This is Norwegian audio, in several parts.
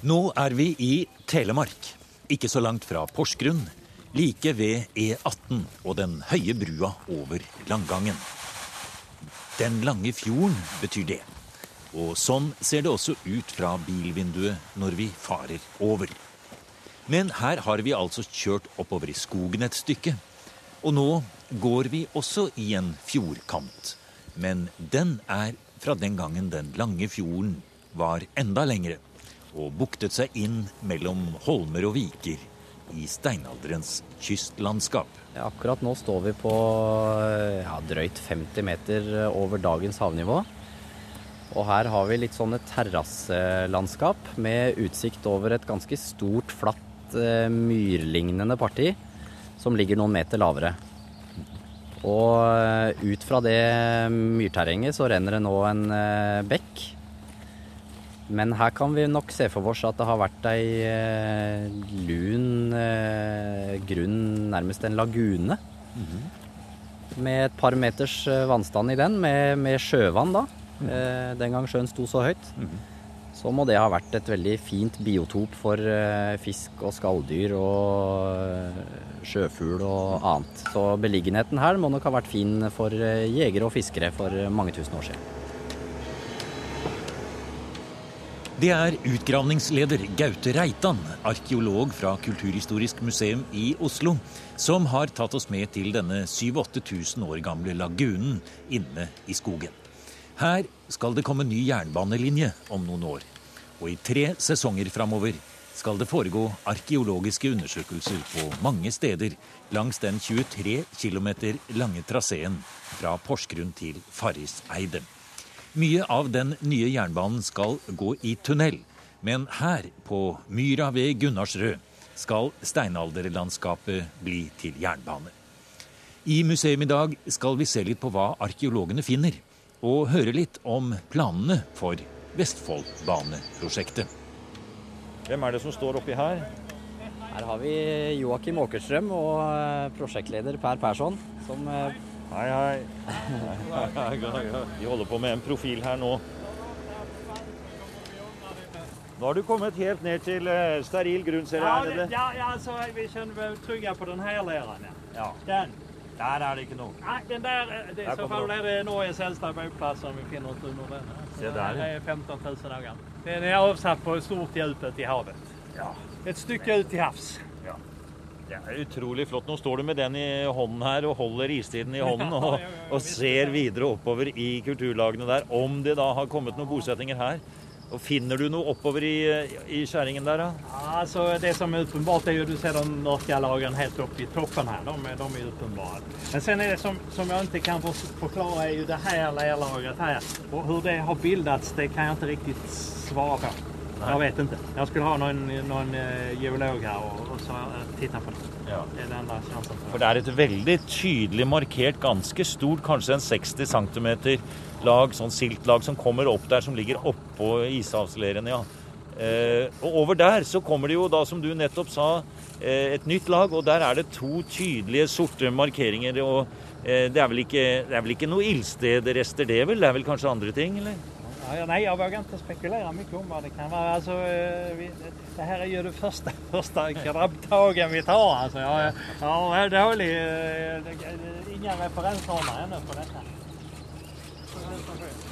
Nå er vi i Telemark, ikke så langt fra Porsgrunn, like ved E18 og den høye brua over Langangen. Den lange fjorden betyr det. Og sånn ser det også ut fra bilvinduet når vi farer over. Men her har vi altså kjørt oppover i skogen et stykke. Og nå går vi også i en fjordkant. Men den er fra den gangen den lange fjorden var enda lengre og buktet seg inn mellom holmer og viker i steinalderens kystlandskap. Akkurat nå står vi på ja, drøyt 50 meter over dagens havnivå. Og her har vi litt sånne terrasselandskap med utsikt over et ganske stort, flatt, eh, myrlignende parti som ligger noen meter lavere. Og eh, ut fra det myrterrenget så renner det nå en eh, bekk men her kan vi nok se for oss at det har vært ei eh, lun eh, grunn, nærmest en lagune. Mm -hmm. Med et par meters eh, vannstand i den, med, med sjøvann da. Mm -hmm. Den gang sjøen sto så høyt. Mm -hmm. Så må det ha vært et veldig fint biotop for fisk og skalldyr og sjøfugl og annet. Så beliggenheten her må nok ha vært fin for jegere og fiskere for mange tusen år siden. Det er utgravningsleder Gaute Reitan, arkeolog fra Kulturhistorisk museum i Oslo, som har tatt oss med til denne 7000-8000 år gamle lagunen inne i skogen. Her skal det komme ny jernbanelinje om noen år. Og i tre sesonger framover skal det foregå arkeologiske undersøkelser på mange steder langs den 23 km lange traseen fra Porsgrunn til Farriseidet. Mye av den nye jernbanen skal gå i tunnel, men her, på myra ved Gunnarsrød, skal steinalderlandskapet bli til jernbane. I museum i dag skal vi se litt på hva arkeologene finner, og høre litt om planene for Vestfoldbaneprosjektet. Hvem er det som står oppi her? Her har vi Joakim Åkerstrøm og eh, prosjektleder Per Persson, som eh, Hei, hei. Vi holder på med en profil her nå. Nå har du kommet helt ned til uh, steril grunn, ser jeg. Ja, ja, ja altså, vi kjenner trygghet trygge på her leiren. Ja. Den. Der er det ikke noe. Nei, den der, eh, det, der så fall er det Norges eldste bauplass som vi finner oss under den. Se der. Den er 15 000 år gammel. Den er avsatt på et stort dyp ute i havet. Ja. Et stykke ut til havs. Det er utrolig flott. Nå står du med den i hånden her og holder istiden i hånden og, og ser videre oppover i kulturlagene der. Om det da har kommet noen bosettinger her. Og Finner du noe oppover i, i skjæringen der? da? Ja, altså Det som er åpenbart, er jo du ser de norske lagene helt oppe i toppen her. De, de er åpenbare. Men sen er det som, som jeg ikke kan forklare, er jo det her leirlageret her. Og hvordan det har bildet, det kan jeg ikke riktig svare på. Jeg vet ikke. Jeg skulle ha noen eh, geolog her og, och så titta titte på det. Ja. Det er den enda. For det er et veldig tydelig markert, ganske stort, kanskje en 60 cm lag, sånn siltlag som kommer opp der, som ligger oppå ishavslerene, ja. Eh, og over der så kommer det jo da, som du nettopp sa, eh, et nytt lag, og der er det to tydelige sorte markeringer. og eh, det, er ikke, det er vel ikke noe ildstedrester, det vel? Det er vel kanskje andre ting, eller? Ja, nei, jeg vågar ikke spekulere mye om hva det kan være. Alltså, eh, vi, det her er jo det første, første grabbtagen vi tar. Altså. ja, ja, dårlig eh, Ingen referanser ennå på dette.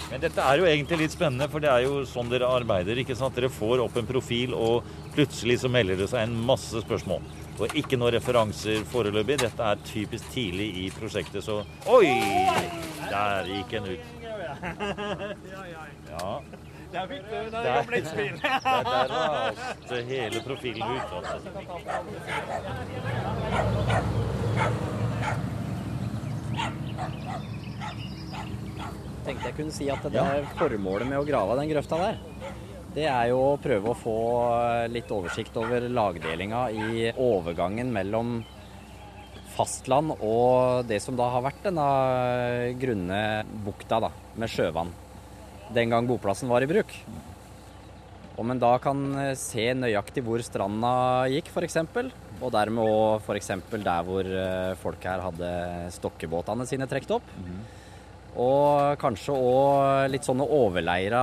Men dette er jo egentlig litt spennende, for det er jo sånn dere arbeider. ikke sant? Dere får opp en profil, og plutselig så melder det seg en masse spørsmål. Og ikke noen referanser foreløpig. Dette er typisk tidlig i prosjektet, så Oi! Der gikk en ut. Ja. Der fikk du det der, blitt spill. der raste hele profilen ut. Altså. tenkte jeg kunne si at det er formålet med å grave den grøfta der, det er jo å prøve å få litt oversikt over lagdelinga i overgangen mellom fastland og det som da har vært denne grunne bukta da, med sjøvann. Den gang boplassen var i bruk. Om en da kan se nøyaktig hvor stranda gikk, f.eks., og dermed òg f.eks. der hvor eh, folk her hadde stokkebåtene sine trukket opp. Og kanskje òg litt sånne overleira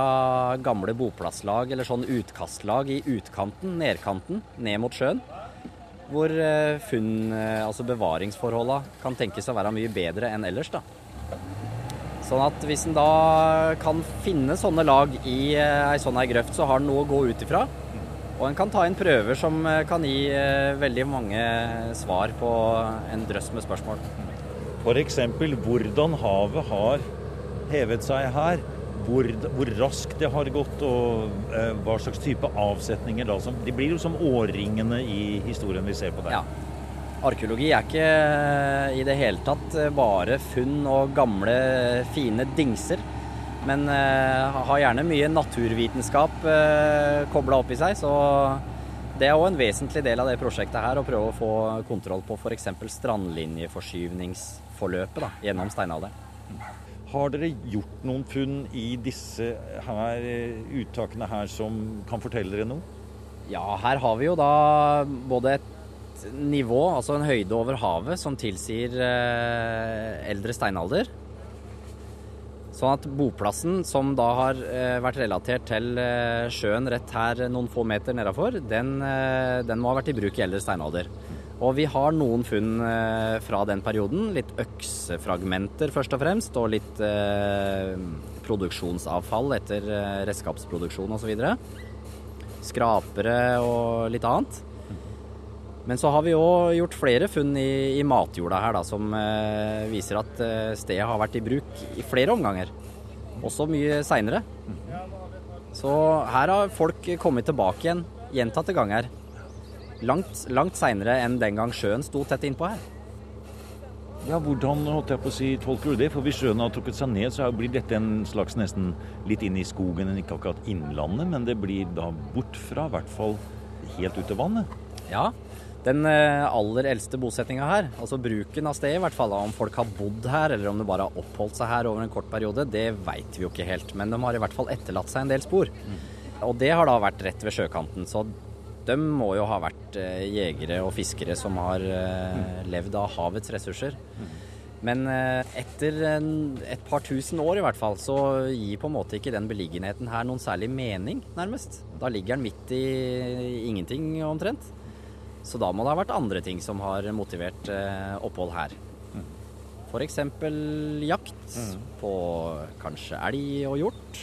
gamle boplasslag eller sånn utkastlag i utkanten, nedkanten, ned mot sjøen. Hvor eh, funn, eh, altså bevaringsforholda, kan tenkes å være mye bedre enn ellers. da. Sånn at hvis en da kan finne sånne lag i eh, ei sånn ei grøft, så har en noe å gå ut ifra. Og en kan ta inn prøver som kan gi veldig mange svar på en drøss med spørsmål. F.eks. hvordan havet har hevet seg her. Hvor, hvor, raskt det har gått, og eh, hva slags type avsetninger da som De blir jo som årringene i historien vi ser på der. Ja. Arkeologi er ikke i det hele tatt bare funn og gamle, fine dingser. Men eh, har gjerne mye naturvitenskap eh, kobla opp i seg. Så det er òg en vesentlig del av det prosjektet her, å prøve å få kontroll på f.eks. strandlinjeforskyvnings forløpet da, gjennom steinalderen. Har dere gjort noen funn i disse her, eh, uttakene her som kan fortelle dere noe? Ja, her har vi jo da både et nivå, altså en høyde over havet, som tilsier eh, eldre steinalder. Sånn at boplassen, som da har eh, vært relatert til eh, sjøen rett her noen få meter nedafor, den, eh, den, må ha vært i bruk i eldre steinalder. Og vi har noen funn eh, fra den perioden. Litt øksefragmenter først og fremst, og litt eh, produksjonsavfall etter redskapsproduksjon osv. Skrapere og litt annet. Men så har vi òg gjort flere funn i, i matjorda her da, som eh, viser at eh, stedet har vært i bruk i flere omganger. Også mye seinere. Så her har folk kommet tilbake igjen gjentatte ganger langt, langt seinere enn den gang sjøen sto tett innpå her. Ja, Hvordan holdt jeg på å si, tolker du det? For Hvis sjøen har trukket seg ned, så blir dette en slags nesten litt inn i skogen, ikke akkurat innlandet, men det blir da bort fra, i hvert fall helt ut til vannet? Ja. Den eh, aller eldste bosettinga her, altså bruken av stedet, i hvert fall om folk har bodd her, eller om det bare har oppholdt seg her over en kort periode, det veit vi jo ikke helt. Men de har i hvert fall etterlatt seg en del spor. Og det har da vært rett ved sjøkanten. Så de må jo ha vært eh, jegere og fiskere som har eh, levd av havets ressurser. Men etter et par tusen år i hvert fall, så gir på en måte ikke den beliggenheten her noen særlig mening, nærmest. Da ligger den midt i ingenting omtrent. Så da må det ha vært andre ting som har motivert opphold her. F.eks. jakt mm. på kanskje elg og hjort.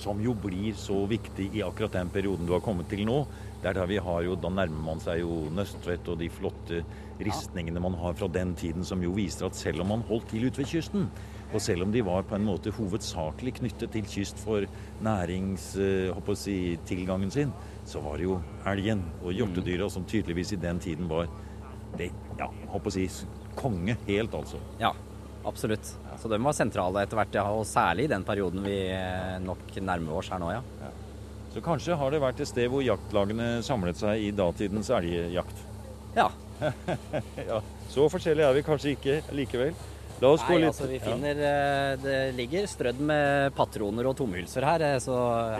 Som jo blir så viktig i akkurat den perioden du har kommet til nå. Det er der vi har jo, Da nærmer man seg jo Nøsttvedt og de flotte ristningene man har fra den tiden, som jo viser at selv om man holdt til ute ved kysten, og selv om de var på en måte hovedsakelig knyttet til kyst for næringstilgangen si, sin, så var det jo elgen og hjortedyra som tydeligvis i den tiden var det, ja, håper å si, konge helt, altså. Ja, absolutt. Så de var sentrale etter hvert, ja, og særlig i den perioden vi eh, nok nærmer oss her nå, ja. ja. Så kanskje har det vært et sted hvor jaktlagene samlet seg i datidens elgjakt. Ja. ja. Så forskjellige er vi kanskje ikke likevel. La oss Nei, gå litt altså vi finner ja. Eh, det ligger strødd med patroner og tomhylser her, eh, så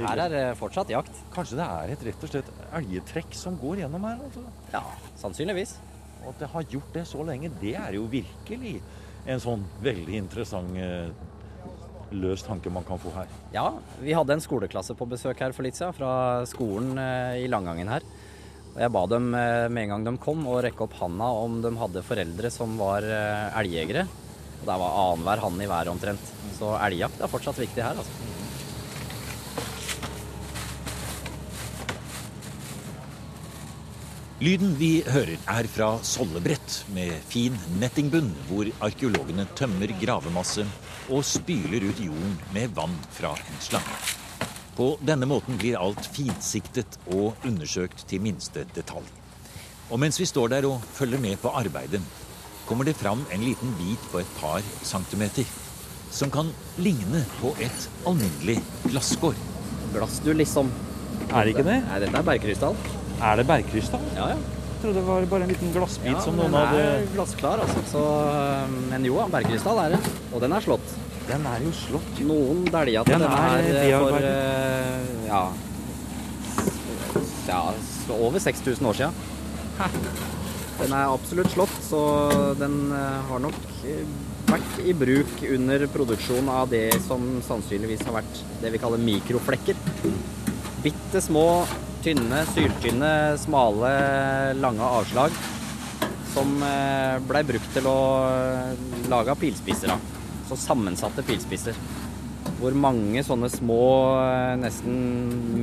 her er det fortsatt jakt. Kanskje det er et rett og slett elgetrekk som går gjennom her? Altså. Ja, sannsynligvis. Og at det har gjort det så lenge, det er jo virkelig en sånn veldig interessant eh, løs tanke man kan få her. Ja, vi hadde en skoleklasse på besøk her for litt siden, fra skolen eh, i Langangen her. Og jeg ba dem eh, med en gang de kom å rekke opp handa om de hadde foreldre som var eh, elgjegere. Og der var annenhver hann i været omtrent. Så elgjakt er fortsatt viktig her, altså. Lyden vi hører er fra Sollebrett med fin nettingbunn, hvor arkeologene tømmer gravemasse og spyler ut jorden med vann fra en slange. På denne måten blir alt finsiktet og undersøkt til minste detalj. Og mens vi står der og følger med på arbeidet, kommer det fram en liten bit på et par centimeter som kan ligne på et alminnelig glasskår. Glass du, liksom. Er det ikke det? Nei, dette er bergkrystall. Er det bergkrystall? Ja, ja. Jeg trodde det var bare en liten glassbit ja, som noen hadde Den er glassklar, altså. Så, men jo, bergkrystall er det. Og den er slått. Den er jo slått. Noen dælja til den, den er, er eh, for uh, ja, ja, over 6000 år siden. Den er absolutt slått, så den uh, har nok vært i bruk under produksjon av det som sannsynligvis har vært det vi kaller mikroflekker. Bitte små, tynne, syltynne, smale, lange avslag som eh, blei brukt til å eh, lage pilspisser av. Så sammensatte pilspisser. Hvor mange sånne små, eh, nesten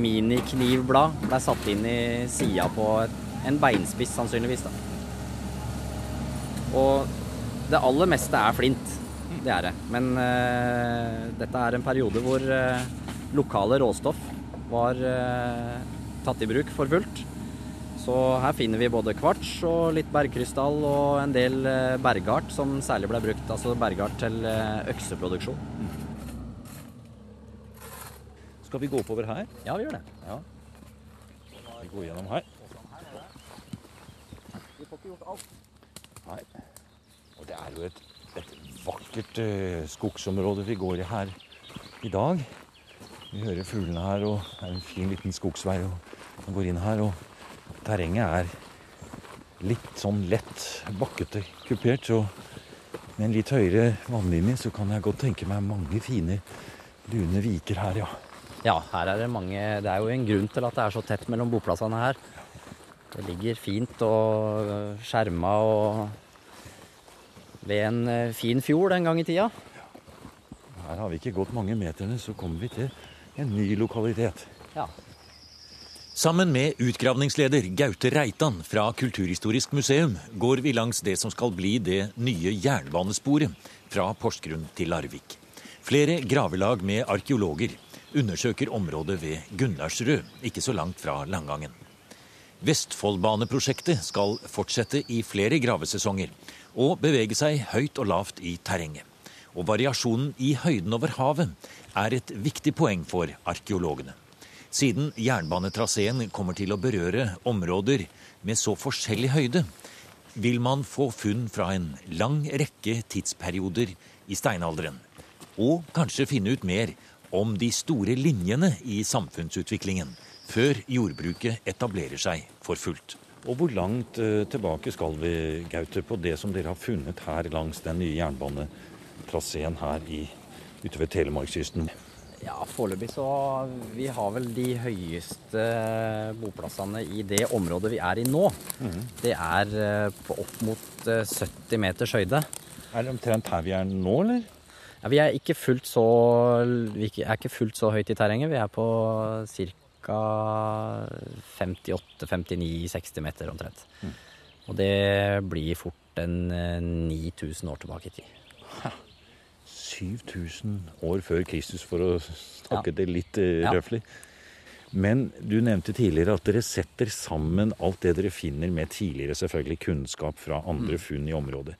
miniknivblad blei satt inn i sida på en beinspiss, sannsynligvis. da. Og det aller meste er flint. Det er det. Men uh, dette er en periode hvor uh, lokale råstoff var uh, tatt i bruk for fullt. Så her finner vi både kvarts og litt bergkrystall og en del bergart som særlig ble brukt. Altså bergart til økseproduksjon. Skal vi gå oppover her? Ja, vi gjør det. Ja. Vi går gjennom her. Vi får ikke gjort alt. Nei. Og det er jo et, et vakkert uh, skogsområde vi går i her i dag. Vi hører fuglene her, og det er en fin liten skogsvei. og Man går inn her, og terrenget er litt sånn lett bakkete kupert. Så med en litt høyere vannlinje så kan jeg godt tenke meg mange fine, lune viker her, ja. Ja, her er det mange Det er jo en grunn til at det er så tett mellom boplassene her. Det ligger fint og skjerma og ved en eh, fin fjord en gang i tida. Her har vi ikke gått mange meterne, så kommer vi til en ny lokalitet. Ja. Sammen med utgravningsleder Gaute Reitan fra Kulturhistorisk museum går vi langs det som skal bli det nye jernbanesporet fra Porsgrunn til Larvik. Flere gravelag med arkeologer undersøker området ved Gunnarsrud, ikke så langt fra Langangen. Vestfoldbaneprosjektet skal fortsette i flere gravesesonger og bevege seg høyt og lavt i terrenget. Og variasjonen i høyden over havet er et viktig poeng for arkeologene. Siden jernbanetraseen kommer til å berøre områder med så forskjellig høyde, vil man få funn fra en lang rekke tidsperioder i steinalderen. Og kanskje finne ut mer om de store linjene i samfunnsutviklingen før jordbruket etablerer seg for fullt. Og hvor langt eh, tilbake skal vi, Gaute, på det som dere har funnet her langs den nye jernbanetraseen her i, ved Telemarkskysten? Ja, foreløpig så Vi har vel de høyeste boplassene i det området vi er i nå. Mm. Det er eh, på opp mot eh, 70 meters høyde. Er det omtrent her vi er nå, eller? Ja, vi er så, vi er ikke fullt så høyt i terrenget. Vi er på ca. 58-59-60 meter omtrent. Mm. Og det blir fort en eh, 9000 år tilbake i tid. 7000 år før Kristus, for å snakke det litt uh, Ja. Men du nevnte tidligere at dere setter sammen alt det dere finner med tidligere selvfølgelig kunnskap fra andre funn i området.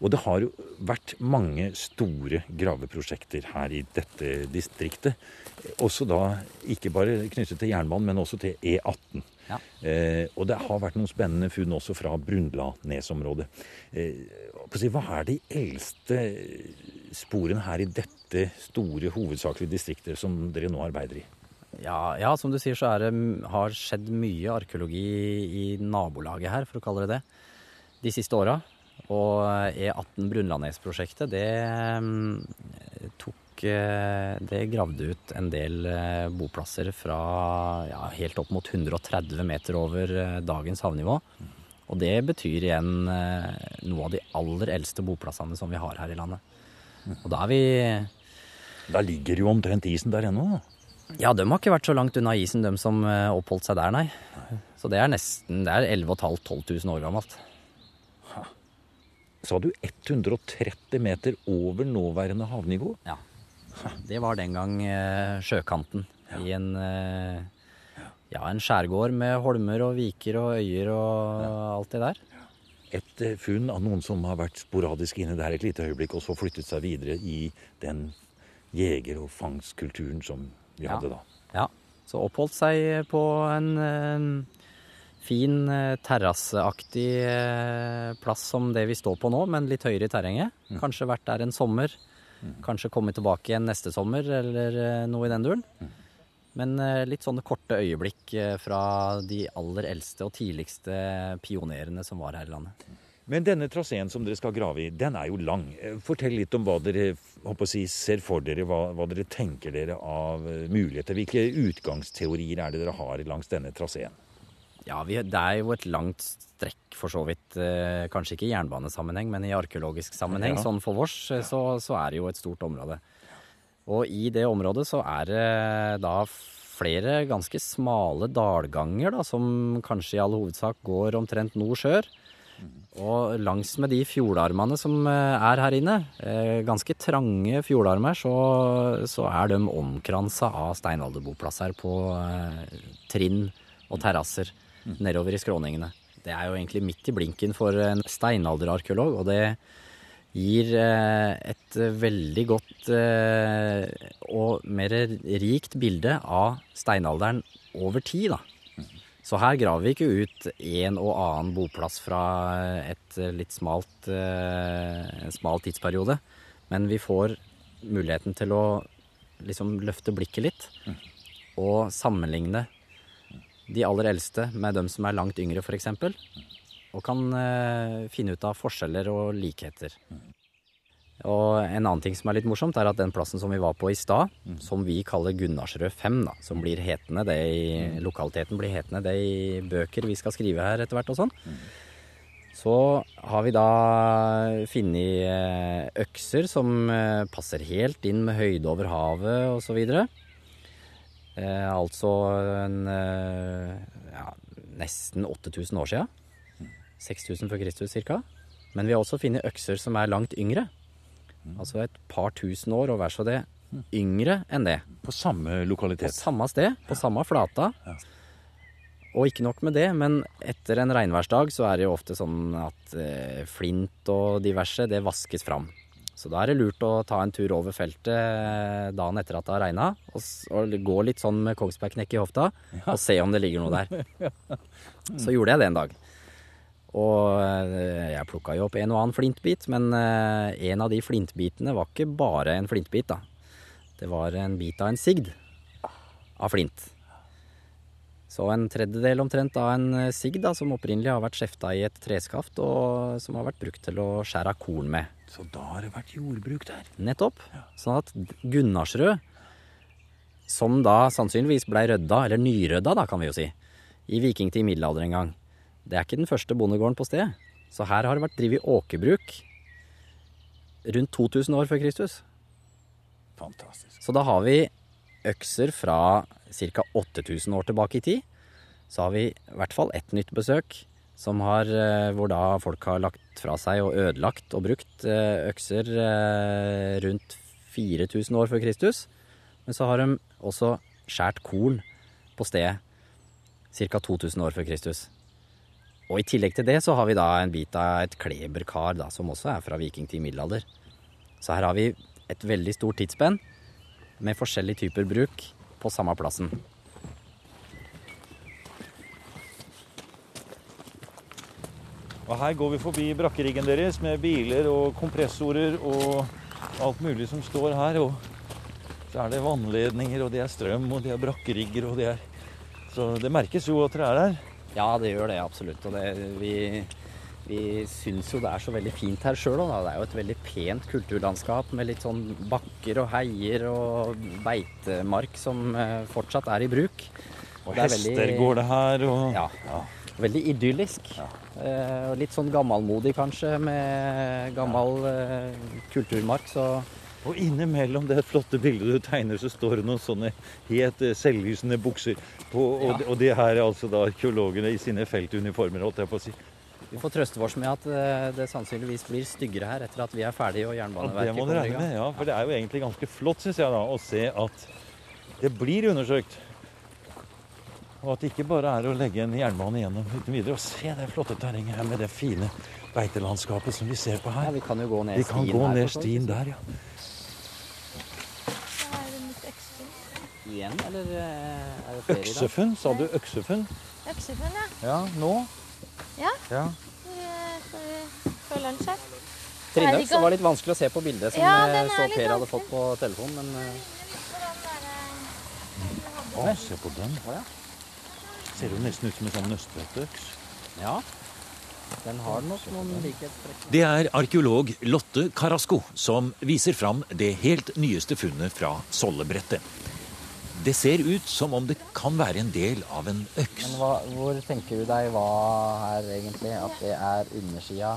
Og det har jo vært mange store graveprosjekter her i dette distriktet. Også da ikke bare knyttet til jernbanen, men også til E18. Ja. Eh, og det har vært noen spennende funn også fra Brundla-Nes-området. Eh, hva er de eldste sporene her i dette store, hovedsakelige distriktet som dere nå arbeider i? Ja, ja, som du sier så er det, har skjedd mye arkeologi i nabolaget her, for å kalle det det, de siste åra. Og E18 Brunlandnes-prosjektet, det mm, tok eh, Det gravde ut en del eh, boplasser fra ja, helt opp mot 130 meter over eh, dagens havnivå. Og det betyr igjen eh, noe av de aller eldste boplassene som vi har her i landet. Og da er vi Da ligger jo omtrent isen der ennå. da. Ja, de har ikke vært så langt unna isen, de som eh, oppholdt seg der, nei. Så det er nesten Det er 11 500-12 000 år gammelt. Sa du 130 meter over nåværende havnivå? Ja. Det var den gang eh, sjøkanten i en eh, ja, en skjærgård med holmer og viker og øyer og alt det der. Et eh, funn av noen som har vært sporadisk inne der et lite øyeblikk, og så flyttet seg videre i den jeger- og fangstkulturen som vi Ja. hadde da. Ja. Så oppholdt seg på en eh, fin eh, terrasseaktig eh, plass som det vi står på nå, men litt høyere i terrenget. Kanskje vært der en sommer. Kanskje komme tilbake igjen neste sommer, eller eh, noe i den duren. Men eh, litt sånne korte øyeblikk fra de aller eldste og tidligste pionerene som var her i landet. Men denne traseen som dere skal grave i, den er jo lang. Fortell litt om hva dere si, ser for dere, hva, hva, dere tenker dere av muligheter. Hvilke utgangsteorier er det dere har langs denne traseen? Ja, vi, Det er jo et langt strekk, for så vidt. Eh, kanskje ikke i jernbanesammenheng, men i arkeologisk sammenheng. Ja. Sånn for vårs ja. så, så, er det jo et stort område. Og i det området så er det da flere ganske smale dalganger, da, som kanskje i all hovedsak går omtrent nord sør. Og langs med de fjordarmene som eh, er her inne, eh, ganske trange fjordarmer, så, så er de omkransa av steinalderboplasser på eh, trinn og terrasser nedover i skråningene. Det er jo egentlig midt i blinken for en steinalderarkeolog, og det gir et veldig godt og mer rikt bilde av steinalderen over tid, da. Så her graver vi ikke ut en og annen boplass fra et litt smalt, en smal tidsperiode. Men vi får muligheten til å liksom løfte blikket litt og sammenligne de aller eldste med dem som er langt yngre, f.eks. Og kan eh, finne ut av forskjeller og likheter. Og en annen ting som er litt morsomt, er at den plassen som vi var på i stad, mm. som vi kaller Gunnarsrød 5, da, som blir hetende det i lokaliteten blir hetende det i bøker vi skal skrive her etter hvert og sånn, mm. så har vi da funnet eh, økser som eh, passer helt inn med høyde over havet osv. Eh, altså en eh, ja, nesten 8000 år sia. 6000 før Kristus ca. Men vi har også funnet økser som er langt yngre. Altså et par tusen år, og vær så det yngre enn det. På samme lokalitet? På samme sted, på samme flata. Og ikke nok med det, men etter en regnværsdag så er det jo ofte sånn at eh, flint og diverse, det vaskes fram. Så da er det lurt å ta en tur over feltet dagen etter at det har regna, og, og, gå litt sånn med Kongsbergknekk i hofta og se om det ligger noe der. Så gjorde jeg det en dag. Og eh, jeg plukka jo opp en og annen flintbit, men eh, en av de flintbitene var ikke bare en flintbit, da. Det var en bit av en sigd av flint. Så en tredjedel omtrent av en eh, sigd da, som opprinnelig har vært skjefta i et treskaft, og som har vært brukt til å skjære korn med. Så da har det vært jordbruk der? Nettopp. Sånn at Gunnarsrød, som da sannsynligvis blei rødda, eller nyrødda da, kan vi jo si, i vikingtid middelalder en gang, det er ikke den første bondegården på stedet. Så her har det vært drevet åkerbruk rundt 2000 år før Kristus. Fantastisk. Så da har vi økser fra ca. 8000 år tilbake i tid. Så har vi i hvert fall ett nytt besøk har, eh, hvor da folk har lagt fra seg og ødelagt og brukt eh, økser eh, rundt 4000 år før Kristus. Men så har de også skåret korn på stedet ca. 2000 år før Kristus. Og i tillegg til det så har vi da en bit av et kleberkar da, som også er fra vikingtid middelalder. Så her har vi et veldig stort tidsspenn med forskjellige typer bruk på samme plassen. Og her går vi forbi brakkeriggen deres med biler og kompressorer og alt mulig som står her. Og så er det vannledninger, og det er strøm, og det er brakkerigger, og det er Så det merkes jo at dere er her. Ja, det gjør det absolutt. Og det, vi, vi syns jo det er så veldig fint her sjøl òg. Det er jo et veldig pent kulturlandskap med litt sånn bakker og heier og beitemark som eh, fortsatt er i bruk. Og hester veldig, går det her og Ja. ja. Veldig idyllisk. Ja. Eh, litt sånn gammalmodig kanskje, med gammel eh, kulturmark. Så og innimellom det flotte bildet du tegner, så står det noen sånne helt eh, selvlysende bukser. På, og, ja. og, det her er altså da arkeologene i sine feltuniformer, holdt jeg på å si. Vi får trøste oss med at eh, det sannsynligvis blir styggere her etter at vi er ferdige og Jernbaneverket ja, kommer i gang. Ja, for det er jo egentlig ganske flott, syns jeg, da, å se at det blir undersøkt. Og at det ikke bare er å legge en jernbane gjennom uten videre. Og se det flotte terrenget her med det fine beitelandskapet som vi ser på her. Ja, Vi kan jo gå ned vi stien, gå ned stien der, ja. igjen, eller eh, er det flere Øksefunn? Sa du øksefunn? Øksefunn, ja. Ja, Nå? Ja. ja. Før lunsj her. Trinnøks var litt vanskelig å se på bildet som ja, eh, så Per hadde fått på telefonen, men eh. Å, se på den. Ser jo nesten ut som en sånn nøstetøks. Ja. Den har nok noen likhetstrekk. Det er arkeolog Lotte Carasco som viser fram det helt nyeste funnet fra Sollebrettet. Det ser ut som om det kan være en del av en øks. Men hva, hvor tenker du deg hva her egentlig? At det er undersida?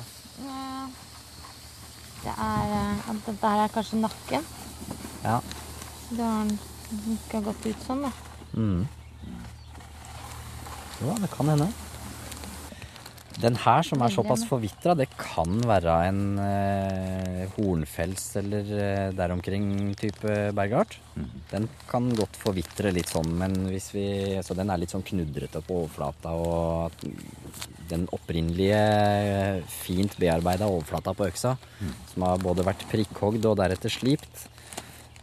Det er eh, at dette her er kanskje nakken. Ja. Det har den ikke gått ut sånn, da. Mm. Jo, det kan hende. Den her som er såpass forvitra, det kan være en eh, hornfels eller eh, der omkring type bergart. Den kan godt forvitre litt sånn, men hvis vi Så den er litt sånn knudrete på overflata, og den opprinnelige eh, fint bearbeida overflata på øksa, som har både vært prikkhogd og deretter slipt,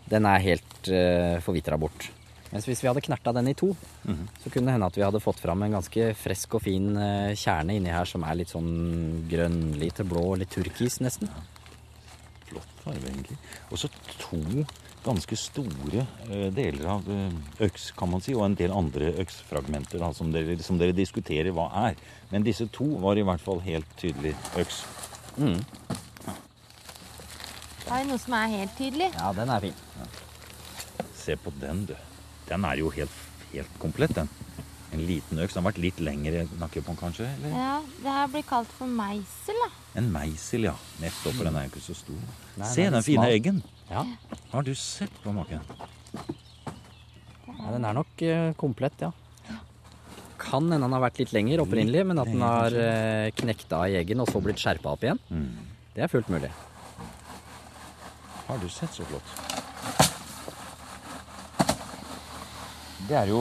den er helt eh, forvitra bort. Mens hvis vi hadde knerta den i to, så kunne det hende at vi hadde fått fram en ganske frisk og fin eh, kjerne inni her som er litt sånn grønnlig til blå, litt turkis nesten. Flott farge, egentlig. Og så to ganske store eh, deler av eh, øks, kan man si, og en del andre øksfragmenter da, som, dere, som dere diskuterer hva er. Men disse to var i hvert fall helt tydelig øks. Mm. Har vi noe som er helt tydelig? Ja, den er fin. Se på den, du. Den er jo helt, helt komplett, den. En liten øks. Den har vært litt lengre nakke på den, kanskje? Eller? Ja, det her blir kalt for meisel, da. En meisel, ja. Nettopp, for den er jo ikke så stor. Nei, Se den den fine smalt. eggen. Ja, Har du sett på maken? ja den er nok eh, komplett, ja. Kan hende den har vært litt lenger opprinnelig, men at den har uh, knekt av i eggen og så blitt skjerpa opp igjen. Mm. Det er fullt mulig. Har du sett så flott? Det er jo,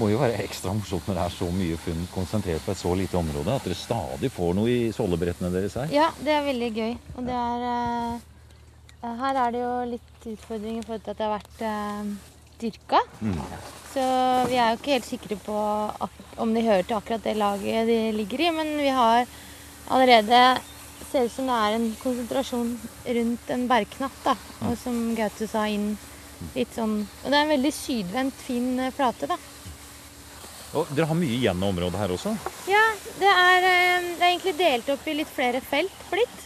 må jo være ekstra morsomt når det er så mye funn konsentrert på et så lite område. At dere stadig får noe i sollebrettene deres her. Ja, det er veldig gøy. Og det er uh, Her er det jo litt utfordringer i forhold til at det har vært uh, dyrka. Mm. Så vi er jo ikke helt sikre på om de hører til akkurat det laget de ligger i. Men vi har allerede Ser ut som det er en konsentrasjon rundt en bergknapp. da. Og som Gaute sa, inn litt sånn Og det er en veldig sydvendt, fin eh, flate, da. Og dere har mye igjen av området her også. Ja, det er, eh, det er egentlig delt opp i litt flere felt blitt.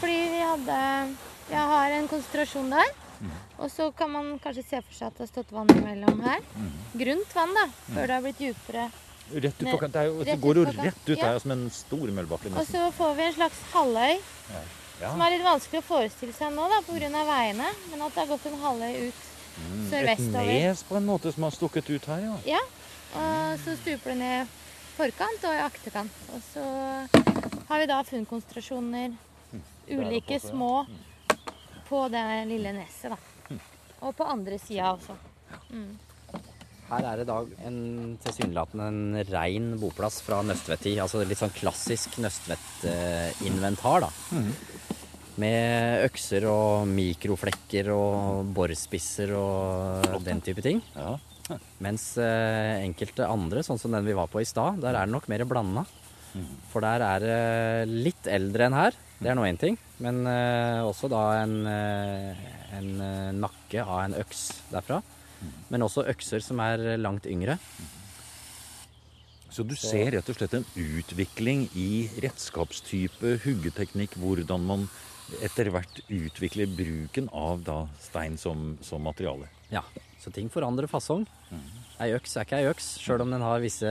Fordi vi hadde Jeg har en konsentrasjon der. Og så kan man kanskje se for seg at det har stått vann imellom her. Grunt vann, da. Før det har blitt dypere. Rett ut på kant. Det, jo, det går jo rett ut Ja. her som en stor møllbakke. Og så får vi en slags halvøy, Ja. som er litt vanskelig å forestille seg nå da, pga. veiene. Men at det har gått en halvøy ut Mm, Et nes på en måte som har stukket ut her, ja. Ja, og så stuper det ned forkant og i akterkant. Og så har vi da funnkonsentrasjoner, ulike små, på det lille neset, da. Og på andre sida også. Her er det da en tilsynelatende en rein boplass fra Nøstvedt-tid. Altså litt sånn klassisk nøstvettinventar, da. da. Med økser og mikroflekker og borspisser og den type ting. ja. Mens eh, enkelte andre, sånn som den vi var på i stad, der er det nok mer blanda. For der er det litt eldre enn her. Det er nå én ting. Men eh, også da en, eh, en nakke av en øks derfra. Men også økser som er langt yngre. Så du ser rett og slett en utvikling i redskapstype, huggeteknikk, hvordan man etter hvert utvikler bruken av da stein som, som materiale. Ja, så ting forandrer fasong. Ei øks er ikke ei øks, sjøl om den har visse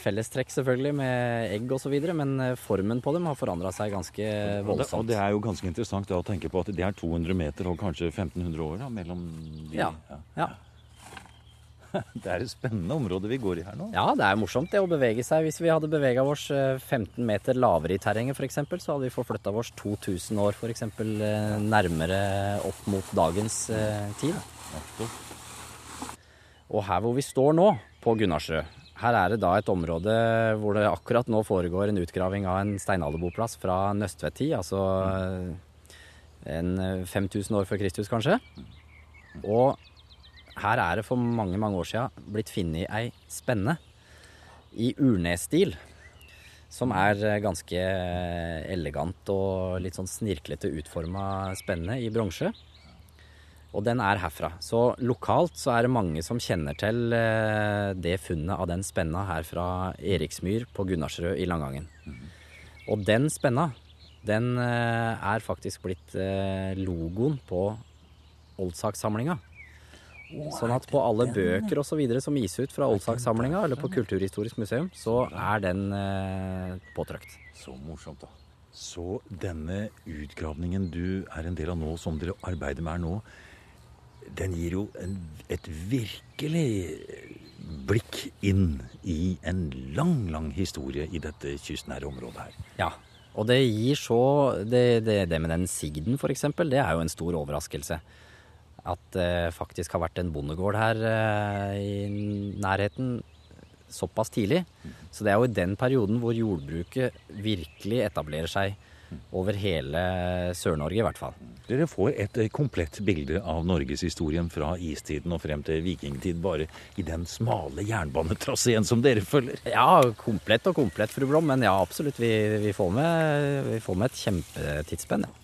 fellestrekk selvfølgelig med egg osv. Men eh, formen på dem har forandra seg ganske Og det, og det er jo ganske interessant da, å tenke på at det er 200 meter og kanskje 1500 år da, mellom de. Ja. Ja. Det er et spennende område vi går i her nå. ja, det er morsomt det å bevege seg. Hvis vi hadde bevega oss eh, 15 meter lavere i terrenget f.eks., så hadde vi forflytta oss 2000 år f.eks. nærmere opp mot dagens eh, tid. Og her hvor vi står nå, på Gunnarsrød, her er det da et område hvor det akkurat nå foregår en utgraving av en steinalderboplass fra Nøstvedt-tid, altså en 5000 år før Kristus kanskje. Og her er det for mange, mange år siden blitt funnet ei spenne i urnesstil. Som er eh, ganske elegant og litt sånn snirklete utforma spenne i bronse. Og den er herfra. Så lokalt så er det mange som kjenner til eh, det funnet av den spenna her fra Eriksmyr på Gunnarsrød i Langangen. Og den spenna, den eh, er faktisk blitt eh, logoen på Oldsakssamlinga. Sånn at på alle bøker og så videre som gis ut fra Oldsakssamlinga eller på Kulturhistorisk museum, så er den eh, påtrykt. Så morsomt, da. Så denne utgravningen du er en del av nå, som dere arbeider med her nå, den gir jo en, et virkelig blikk inn i en lang, lang historie i dette kystnære området her. Ja, og det gir så Det, det, det med den sigden, for eksempel, det er jo en stor overraskelse. At det faktisk har vært en bondegård her eh, i nærheten såpass tidlig. Så det er jo i den perioden hvor jordbruket virkelig etablerer seg over hele Sør-Norge, i hvert fall. Dere får et eh, komplett bilde av norgeshistorien fra istiden og frem til vikingtid, bare i den smale jernbanetraseen som dere følger. Ja, komplett og komplett, fru Blom, men ja, absolutt. Vi, vi, får, med, vi får med et kjempetidsspenn. Ja.